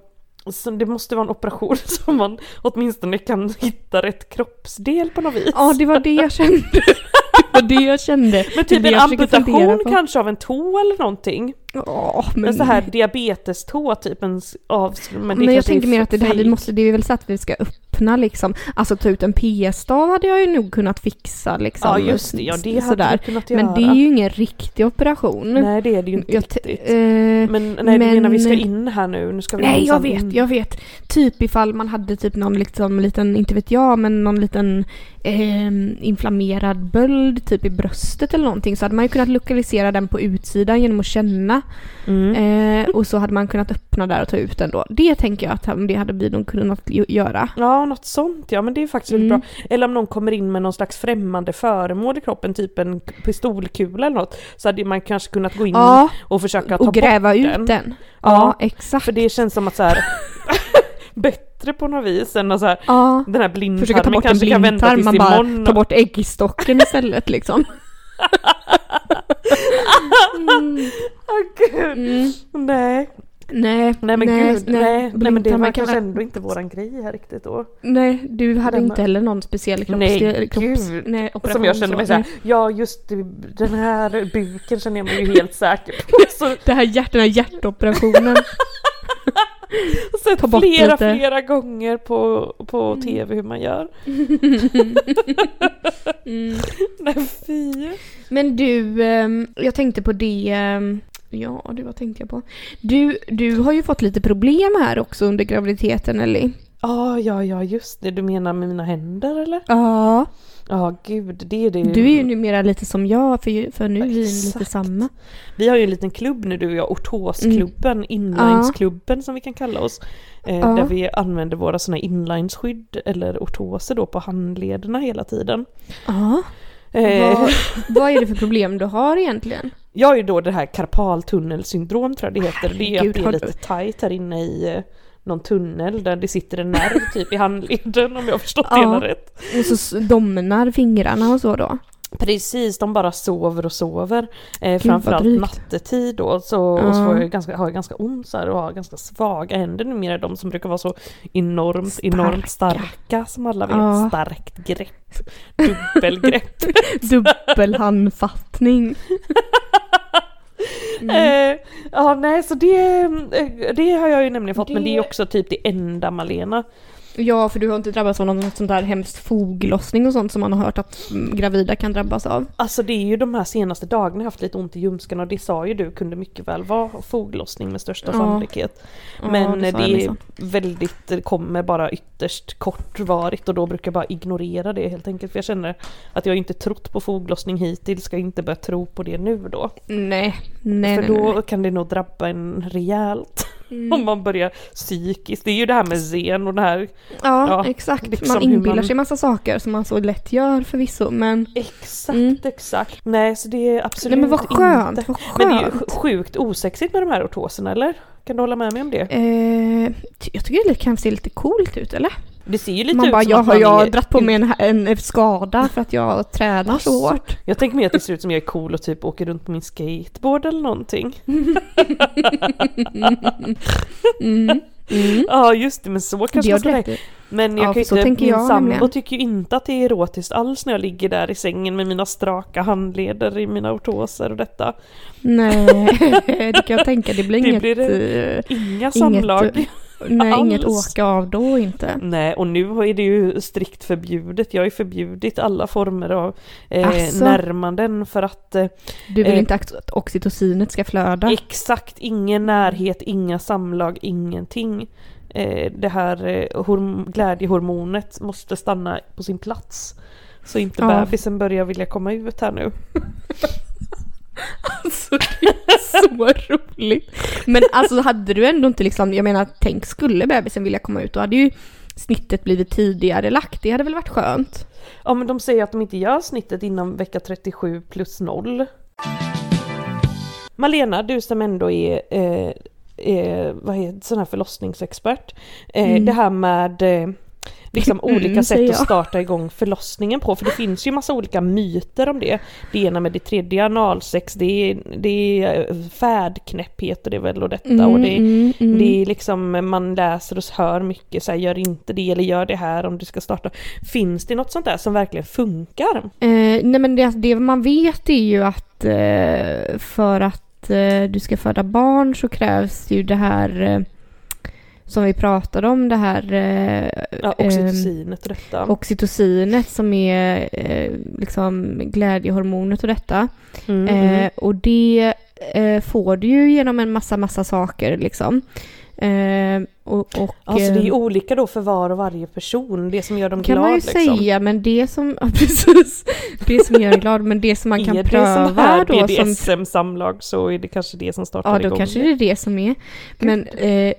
så det måste vara en operation som man åtminstone kan hitta rätt kroppsdel på något vis. Ja det var det jag kände. Det var det jag kände. Men Det typ det en amputation kanske av en tå eller någonting. Ja, men, En så här diabetestå typ en av... Men, det men jag tänker mer att det här, vi måste, det är väl så att vi ska öppna liksom, alltså ta ut en p-stav hade jag ju nog kunnat fixa liksom. Ja just det, ja det hade du kunnat göra. Men det är ju ingen riktig operation. Nej det är det ju inte Jag riktigt. eh, Men nej du menar vi ska men- in här nu, nu ska vi Nej jag in. vet, jag vet. Typ ifall man hade typ någon liksom liten, inte vet jag, men någon liten eh, inflammerad böld typ i bröstet eller någonting så hade man ju kunnat lokalisera den på utsidan genom att känna. Mm. Eh, och så hade man kunnat öppna där och ta ut den då. Det tänker jag att det hade vi nog kunnat göra. Ja, något sånt ja, men det är faktiskt väldigt Mm. bra. Eller om någon kommer in med någon slags främmande föremål i kroppen, typ en pistolkula eller något, så hade man kanske kunnat gå in Ja, och försöka ta och gräva bort ut den. den. Ja, Ja, exakt. För det känns som att så här bättre på något vis än att så här, Ja. den här Försöka ta blindtarmen bort en kanske kan vänta blindtarm, tills man bara imorgon. tar bort äggstocken istället liksom. mm. Åh, gud. Mm. Nej. Nej, Nej men gud, nej, nej, men det var kan kanske ändå inte våran grej här riktigt då. Nej, du hade Denna- inte heller någon speciell kropps... Nej, kropps gud. nej, Som jag kände mig såhär, ja just den här buken känner jag mig ju helt säker på. Så Det här hjärt, den här hjärtoperationen. sett flera, lite. flera gånger på, på tv hur man gör. mm. Nej fy. Men du, ehm, jag tänkte på det... ja, du, vad tänkte jag på? Du, du har ju fått lite problem här också under graviditeten, Ellie. Ah, ja, ja, just det. Du menar med mina händer eller? Ja. Ja, gud, det är det. Du är ju numera lite som jag, för, för nu är vi Exakt. lite samma. Vi har ju en liten klubb nu du och jag, Ortosklubben, inlinesklubben som vi kan kalla oss. Eh, Ja. Där vi använder våra sådana inlineskydd eller ortoser då på handlederna hela tiden. Ja. Eh, Vad, vad är det för problem du har egentligen? Jag har ju då det här karpaltunnelsyndrom tror jag det heter. Det är Herregud, att det är lite tajt här inne i eh, någon tunnel där det sitter en nerv typ i handleden om jag har förstått det Ja. hela rätt. Och så domnar fingrarna och så då? Precis, de bara sover och sover. Eh, framförallt nattetid då. Så, och så har jag ganska, har jag ganska ont så här och har ganska svaga händer numera. De som brukar vara så enormt, enormt Starka. starka som alla vet. Ja. Starkt grepp. Dubbelgrepp. Dubbelhandfattning. Mm. Eh, ja nej så det, eh, det har jag ju nämligen fått men det är Det- också typ det enda Malena. Ja, för du har inte drabbats av något sånt där hemskt foglossning och sånt som man har hört att gravida kan drabbas av. Alltså det är ju de här senaste dagarna jag har haft lite ont i ljumskarna och det sa ju du kunde mycket väl vara foglossning med största Ja. sannolikhet. Ja, Men det det, jag är minsann. väldigt, det kommer bara ytterst kortvarigt och då brukar jag bara ignorera det helt enkelt. För jag känner att jag inte trott på foglossning hittills, ska inte börja tro på det nu då. Nej, nej, för nej, då nej. kan det nog drabba en rejält. Om man börjar psykiskt. Det är ju det här med zen och det här. Ja, Ja, exakt. liksom man inbillar man- sig massa saker som man så lätt gör förvisso, men... Exakt, Mm. exakt. Nej, så det är absolut Nej men vad skönt, inte. vad Men det är ju skönt. sjukt osexigt med de här ortoserna, eller? Kan du hålla med mig om det? Eh, jag tycker det kan se lite coolt ut, eller? Det ser ju lite man ut bara, som jag att har man jag är- dratt på mig en, en, skada för att jag tränar så hårt. Jag tänker mer att det ser ut som jag är cool och typ åker runt på min skateboard eller någonting. Mm. Mm. Ja just det, men så kanske har man ska tänka. Men jag Ja, kan inte, min jag sambo tycker ju inte att det är erotiskt alls när jag ligger där i sängen med mina straka handleder i mina ortoser och detta. Nej, det kan jag tänka. Det blir Det inget... blir det. eh, Inga samlag. Nej, inget alls. åka av då inte. Nej, och nu är det ju strikt förbjudet. Jag har ju förbjudit alla former av eh, Asså? närmanden för att eh, Du vill Eh. inte att oxytocinet ska flöda? exakt ingen närhet, inga samlag, ingenting. Eh, det här eh, horm- glädjehormonet måste stanna på sin plats. Så inte Ja. bebisen börjar vilja komma ut här nu. Alltså det är så roligt. Men alltså hade du ändå inte liksom, jag menar tänk skulle bebisen vilja komma ut då hade ju snittet blivit tidigare lagt. Det hade väl varit skönt? Ja men de säger att de inte gör snittet innan vecka 37 plus 0. Malena, du som ändå är, eh, är vad heter, sån här förlossningsexpert. Eh, Mm. Det här med eh, liksom Mm, olika säger sätt att starta igång förlossningen på. För det finns ju massa olika myter om det. Det ena med det tredje analsex, det är, det är eh, färdknäpphet och det väl och detta. och det, mm, mm. det är liksom, man läser och hör mycket så här, gör inte det eller gör det här om du ska starta. Finns det något sånt där som verkligen funkar? Eh, nej men det, det man vet är ju att eh, för att eh, du ska föda barn så krävs ju det här eh, som vi pratade om, det här eh, Ja, oxytocinet och detta. oxytocinet som är eh, liksom glädjehormonet och detta. Mm, Eh, mm. och det eh, får du ju genom en massa, massa saker liksom. Eh, och, och, Alltså det är ju eh, olika då för var och varje person, det som gör dem kan glad man ju liksom. säga, men det som, ja, precis, det som gör en glad, men det som man kan är det som pröva här då som BDSM-samlag så är det kanske det som startar Ja, då igång kanske det är det som är. Men eh,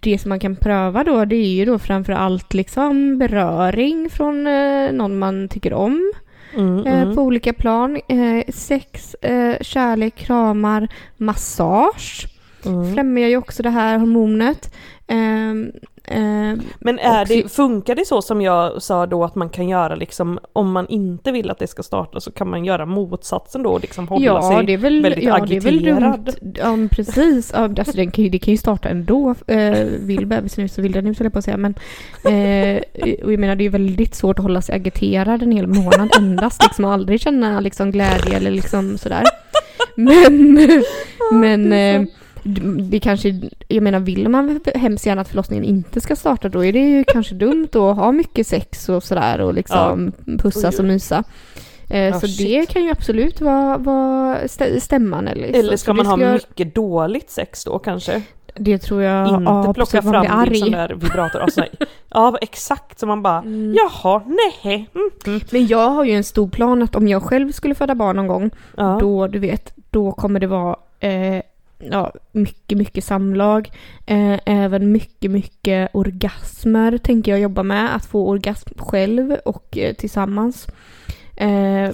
det som man kan pröva då, det är ju då framför allt liksom beröring från eh, någon man tycker om Mm, eh, mm. på olika plan. Eh, sex, kärlek, kramar, massage Mm. främjar ju också det här hormonet. Ehm, Men är det, funkar det så som jag sa då att man kan göra liksom om man inte vill att det ska starta så kan man göra motsatsen då och liksom hålla ja, sig det är väl, väldigt ja, det är väl agiterad. dumt. Ja, precis. Ja, alltså, den kan det kan ju starta ändå. Eh, vill bebisen ut så vill den ut, jag på att säga. Men, eh, och jag menar, det är väldigt svårt att hålla sig agiterad en hel månad endast. Liksom, och aldrig känna liksom, glädje eller liksom sådär. Men, men det kanske, jag menar vill man hemskt gärna att förlossningen inte ska starta då är det ju kanske dumt att ha mycket sex och sådär och liksom pussas Oj, och mysa. Eh, Ja, så shit. det kan ju absolut vara, vara stä- stämman eller så. Eller så ska det man ha ska- mycket dåligt sex då kanske? Det tror jag, inte ja, plocka precis, man blir fram din sån arg. där vibrator. Alltså, ja exakt, så man bara Mm. jaha, nej. Mm, mm. Men jag har ju en stor plan att om jag själv skulle föda barn någon gång, Ja. då, du vet, då kommer det vara eh, ja, mycket, mycket samlag. Eh, även mycket, mycket orgasmer tänker jag jobba med. Att få orgasm själv och eh, tillsammans. Eh,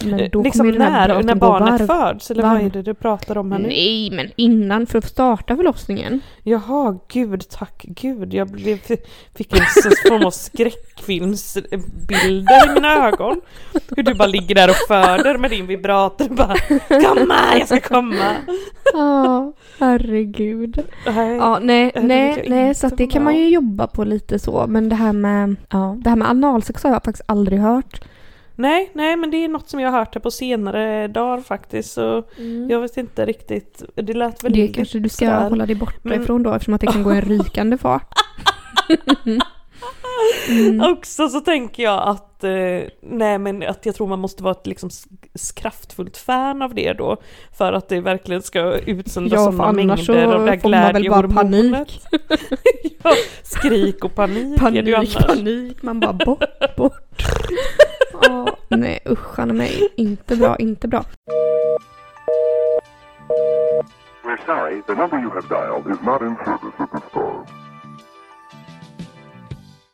men då liksom kommer den här när, när barnet varv. föds, eller vad varv. är det du pratar om här nu? Nej, men innan för att starta förlossningen. Jaha, gud, tack gud. Jag blev, fick en form av skräckfilmsbilder i mina ögon. Hur du bara ligger där och föder med din vibrator bara Komma, jag ska komma! Ja, herregud. Nej. Ja, nej, nej, nej, så det kan man ju jobba på lite så. Men det här med, ja, det här med analsex har jag faktiskt aldrig hört. Nej, nej, men det är något som jag har hört här på senare dagar faktiskt. Så jag vet inte riktigt. Det lät väl Det kanske du ska sådär. hålla dig borta Men- ifrån då eftersom att det kan gå en rykande fart. Mm. Också så tänker jag att, eh, nej men att jag tror man måste vara ett liksom kraftfullt fan av det då. För att det verkligen ska utsöndra Ja, sådana mängder av det här glädjehormonet. ja, skrik och panik, Panik, panik, man bara bort, bort. Nej usch, han mig. Inte bra, inte bra. We're sorry, the number you have dialed is not in service at this time.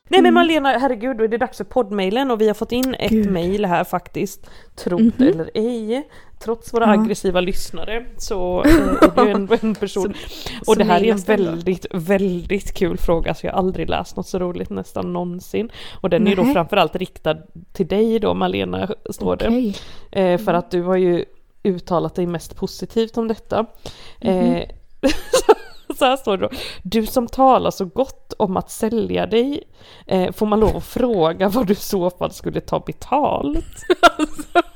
Nej men Malena, herregud, då är det dags för poddmailen och vi har fått in ett Gud. mail här faktiskt. Trott eller ej, trots våra Ja. aggressiva lyssnare så eh, är det ju ändå en person. och så det här är en det väldigt, väldigt kul fråga så jag har aldrig läst något så roligt nästan någonsin. Och den är ju då Nej. framförallt riktad till dig då Malena, står det. Okej. Eh, för att du har ju uttalat dig mest positivt om detta. Mhm. Eh, så här står det då. Du som talar så gott om att sälja dig, eh, får man lov att fråga vad du i så fall skulle ta betalt?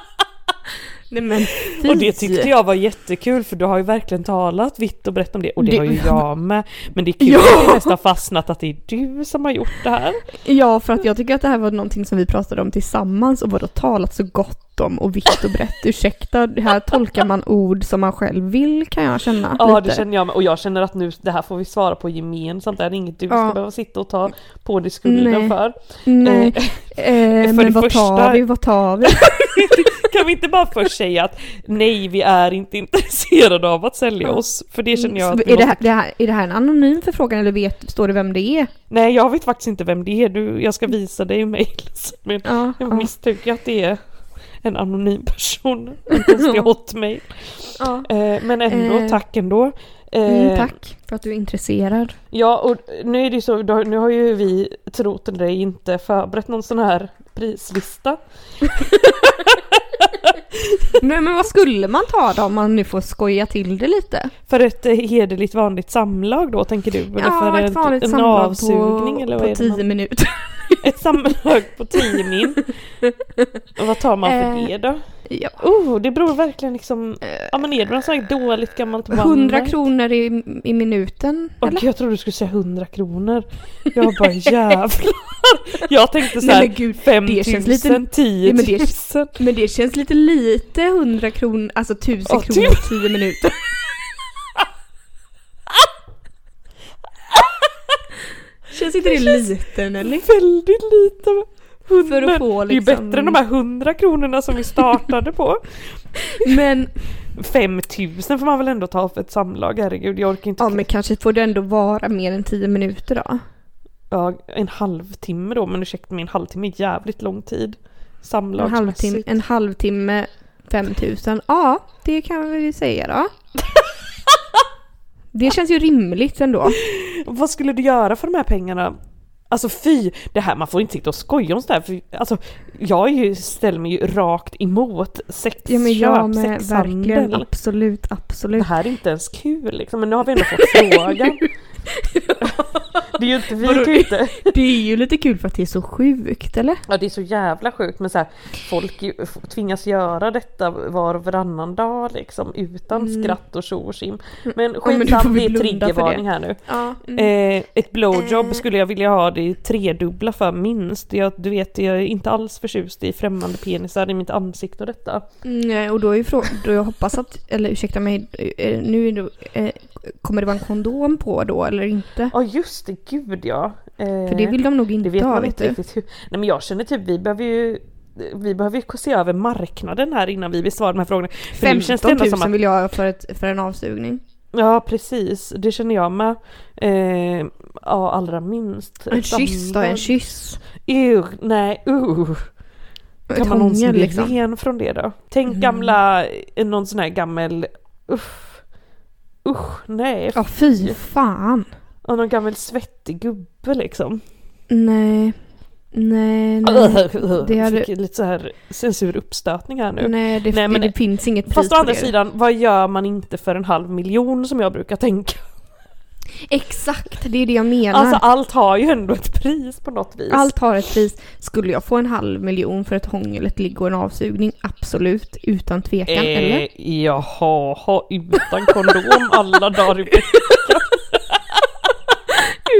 Nej men Och det tyckte jag var jättekul för du har ju verkligen talat vitt och brett om det och det, Det- har ju jag med. Men det är kul Ja! att det nästan fastnat att det är du som har gjort det här. Ja, för att jag tycker att det här var någonting som vi pratade om tillsammans och vadå talat så gott om och vitt och brett. Ursäkta, här tolkar man ord som man själv vill kan jag känna. Ja lite. det känner jag med och jag känner att nu det här får vi svara på gemensamt. Det här är inget du ska Ja. behöva sitta och ta på dig skulden för. Nej, eh, för men vad första- tar vi, vad tar vi? Kan vi inte bara först säga att nej, vi är inte intresserade av att sälja oss? För det känner jag att vi är, det här, måste... det här, är det här en anonym förfrågan eller vet, står det vem det är? Nej, jag vet faktiskt inte vem det är. Du, jag ska visa dig i mail. Men Ja, jag ja. misstänker att det är en anonym person. En konstig hotmail. ja. Eh, men ändå, Eh. tack ändå. Eh, Mm, tack för att du är intresserad. Ja, och nu är det ju så, nu har ju vi, trott eller inte förberett någon sån här prislista. Nej men vad skulle man ta då om man nu får skoja till det lite? För ett eh, hederligt vanligt samlag då, tänker du? Eller ja, för ett vanligt en samlag avsugning på, eller vad på tio man- minuter. Ett samlag på 10 min. Och vad tar man för Eh, det då? Ja. Oh, det beror verkligen liksom... Ja men är det något sånt dåligt gammalt 100 one-night? kronor i, i minuten? Och eller? jag trodde du skulle säga 100 kronor. Jag bara jävlar. Jag tänkte så Nej, här men gud, 5 det känns 000, lite- 10 Ja, 000. men det- Men det känns lite lite 100 kronor, alltså 1000 Ja, kronor på 10 minuter. Känns inte det liten eller? Väldigt lite. För att få Det är liksom- bättre än de här 100 kronorna som vi startade på. Men, 5000 får man väl ändå ta för ett samlag, herregud jag orkar inte. ja men kanske får det ändå vara mer än 10 minuter då? Ja, en halvtimme då, men ursäkta mig, en halvtimme är jävligt lång tid. En halvtimme, Samlagsmässigt. en halvtimme 5000, ja det kan vi säga då. Det känns ju rimligt ändå. Vad skulle du göra för de här pengarna? Alltså fy, det här, man får inte sitta och skoja om sådär för alltså jag är ju, ställer mig ju rakt emot sexköp, Ja men jag med, verkligen. sexhandel. Absolut, Det absolut. här är inte ens kul liksom, men nu har vi ändå fått frågan. Det är ju inte, vi Vadå? ju inte, Det är ju lite kul för att det är så sjukt eller? ja det är så jävla sjukt men så här, folk tvingas göra detta var och varannan dag liksom utan skratt och tjo och tjim. Men men då får skitsam, vi det är det. triggervarning här nu. Ja. Eh, ett blowjob skulle jag vilja ha det tredubbla för minst. Jag, du vet, jag är inte alls förtjust i främmande penisar i mitt ansikte och detta. Nej, och då är ju frågan, då jag hoppas att, eller ursäkta mig, eh, nu är det, eh, kommer det vara en kondom på då eller inte? Ja just det, gud ja. Eh, För det vill de nog det inte vet ha, man inte du. riktigt hur. Nej men jag känner typ, vi behöver ju vi behöver ju se över marknaden här innan vi besvarar de här frågorna. För nu 15 känns det 000 ändå som att, vill jag ha för, ett, för en avsugning. Ja precis, det känner jag med. Eh, ja allra minst. En Ett kyss då, en kyss. Ew, nej uh. Kan man någonsin bli liksom. ren från det då? Tänk Mm. gamla, eh, någon sån här gammal, usch, usch, nej. Ja, fy fan. Och någon gammal svettig gubbe liksom. Nej. Nej, nej. Det hade- Fick lite så här censuruppstötning här nu. Nej, det, Nej, men- det finns inget pris Fast å andra det. sidan, vad gör man inte för en halv miljon som jag brukar tänka? Exakt, det är det jag menar. Alltså allt har ju ändå ett pris på något vis. Allt har ett pris. Skulle jag få en halv miljon för ett hångel, ett ligg och en avsugning? Absolut, utan tvekan. eller? Eh, jaha, ha, utan kondom alla dagar i veckan.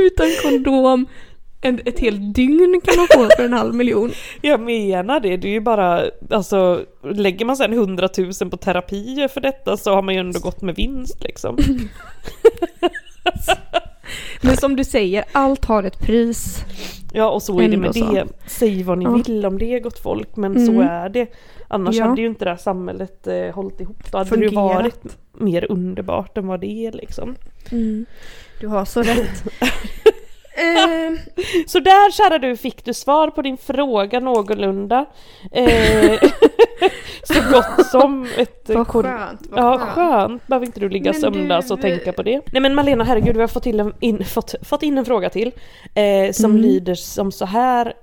Utan kondom. En, ett helt dygn kan man få för en halv miljon. Jag menar det, det är ju bara, alltså lägger man sen 100 000 på terapier för detta så har man ju ändå gått med vinst liksom. Men som du säger, allt har ett pris. Ja och så är det med så. det. Säg vad ni Ja. vill om det gott folk men så Mm. är det. Annars Ja. hade ju inte det här samhället eh, hållit ihop. Då hade det Fungerat. varit mer underbart än vad det är liksom. Du har så rätt. eh, Så där kära du fick du svar på din fråga någorlunda. Eh, så gott som ett... vad skönt. Vad Ja, skönt. skönt. Behöver inte du ligga Men sömnlös du- och tänka på det. Nej men Malena, herregud, vi har fått, till en, in, fått, fått in en fråga till. Eh, som Mm. lyder som så här.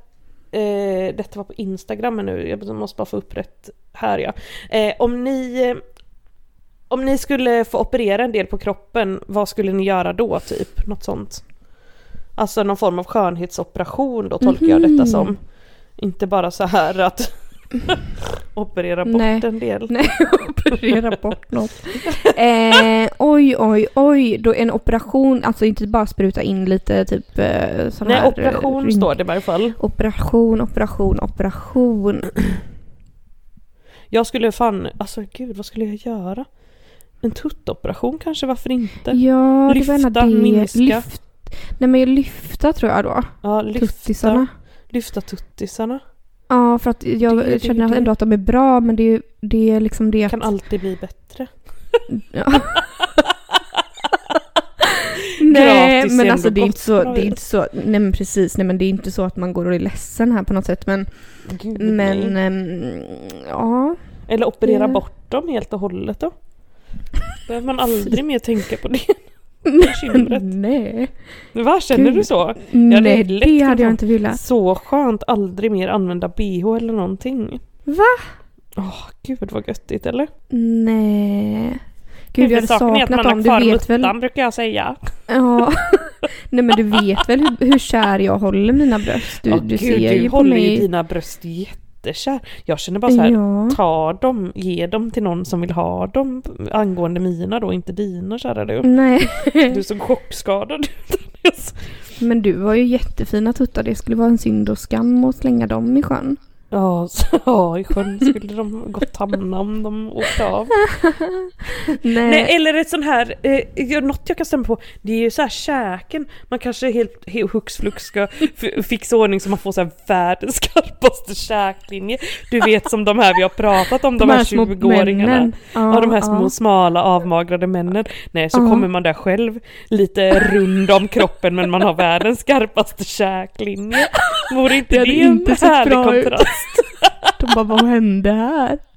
Eh, detta var på Instagram men nu, jag måste bara få upp rätt här ja. Eh, om ni... Om ni skulle få operera en del på kroppen, vad skulle ni göra då typ? Något sånt. Alltså någon form av skönhetsoperation då tolkar jag detta Mhm. som. Inte bara så här att operera bort Nej. en del. Nej, operera bort något. Eh, oj, oj, oj. Då en operation, alltså inte bara spruta in lite typ eh, sån Nej, här... operation eh, står det i varje fall. Operation, operation, operation. Jag skulle fan, alltså gud vad skulle jag göra? En tuttoperation kanske, varför inte? Ja, det var Lyfta, det. minska. Lyft, nej men lyfta tror jag då. Ja, lyfta, Tuttisarna. lyfta tuttisarna. Ja, för att jag Det- det- känner det- ändå att de är bra men det är, det är liksom det att... Kan alltid bli bättre. Ja. Nej men alltså det är inte så, det är inte så, nej men precis, nej men det är inte så att man går och är ledsen här på något sätt men, Gud, men nej. ehm, ja. Eller operera bort dem helt och hållet då. Behöver man aldrig mer tänka på det. Bekymret. nej. Vad känner Gud. du så? Nej lätt det hade jag inte velat. Så skönt, aldrig mer använda bh eller någonting. Va? Åh gud vad göttigt eller? Nej. Gud jag hade saknat dem, du vet väl? brukar jag säga. Ja. Nej men du vet väl hur, hur kär jag håller mina bröst? Du, Ja, du gud, ser du ju på håller mig. ju dina bröst jättekär. Jag känner bara så här, Ja. ta dem, ge dem till någon som vill ha dem angående mina då, inte dina kära du. Nej. Du är så chockskadad. Men du var ju jättefina tuttar, det skulle vara en synd och skam att slänga dem i sjön. Ja, ja, i sjön skulle de gott hamna om de åkte av. Nej. Nej, eller ett sån här, eh, något jag kan stämma på, det är ju så här käken, man kanske helt, helt hux flux ska fixa ordning så man får så här världens skarpaste käklinje. Du vet som de här vi har pratat om, de, här små 20-åringarna. männen. Ja, de här små ja. smala avmagrade männen. Nej, så Ja. kommer man där själv lite rund om kroppen men man har världens skarpaste käklinje. Vore inte Det det, en inte sett härlig bra kontrast? De bara, vad hände här?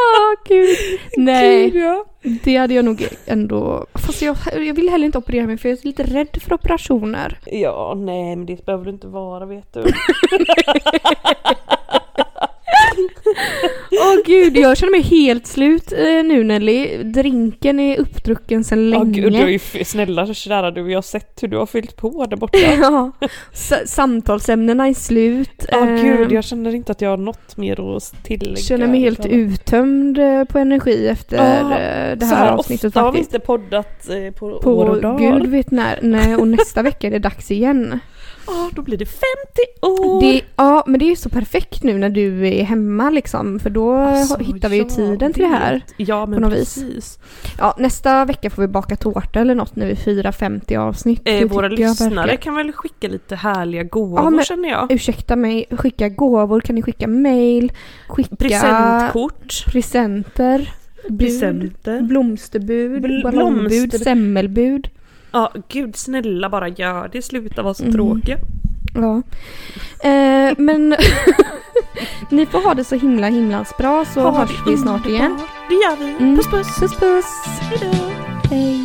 Ah, gud. Nej, Gud, ja. det hade jag nog ändå... Fast jag, jag vill heller inte operera mig för jag är lite rädd för operationer. Ja, nej men det behöver du inte vara vet du. Åh gud, jag känner mig helt slut eh, nu Nelly. Drinken är uppdrucken sedan länge. gud, du är snälla kära du, jag har sett hur du har fyllt på där borta. Ja, samtalsämnena är slut. Ja Eh, gud, jag känner inte att jag har något mer att tillägga. känner mig helt uttömd eh, på energi efter eh, det Så här här avsnittet ofta har vi faktiskt. inte poddat eh, på, år På och dag. gud vet när. Nej, och nästa vecka är det dags igen. Ja, då blir det 50 år! Det, ja, men det är så perfekt nu när du är hemma liksom, för då Alltså, hittar vi ju jag tiden till det här. Ja men något vis. precis. Ja, nästa vecka får vi baka tårta eller något när vi firar 50 avsnitt. Eh, våra lyssnare kan väl skicka lite härliga gåvor Ja, men- känner jag. Ursäkta mig, skicka gåvor, kan ni skicka mail, skicka Presentkort. presenter, bud, Presenter. blomsterbud, Bl- ballongbud, blomster- semmelbud. Ja, gud snälla bara gör det. Sluta vara så Mm. tråkiga. Ja. Eh, men ni får ha det så himla himlans bra så Ha hörs vi snart igen. Det gör vi. Mm. Puss puss. Puss puss! Hejdå. Hej!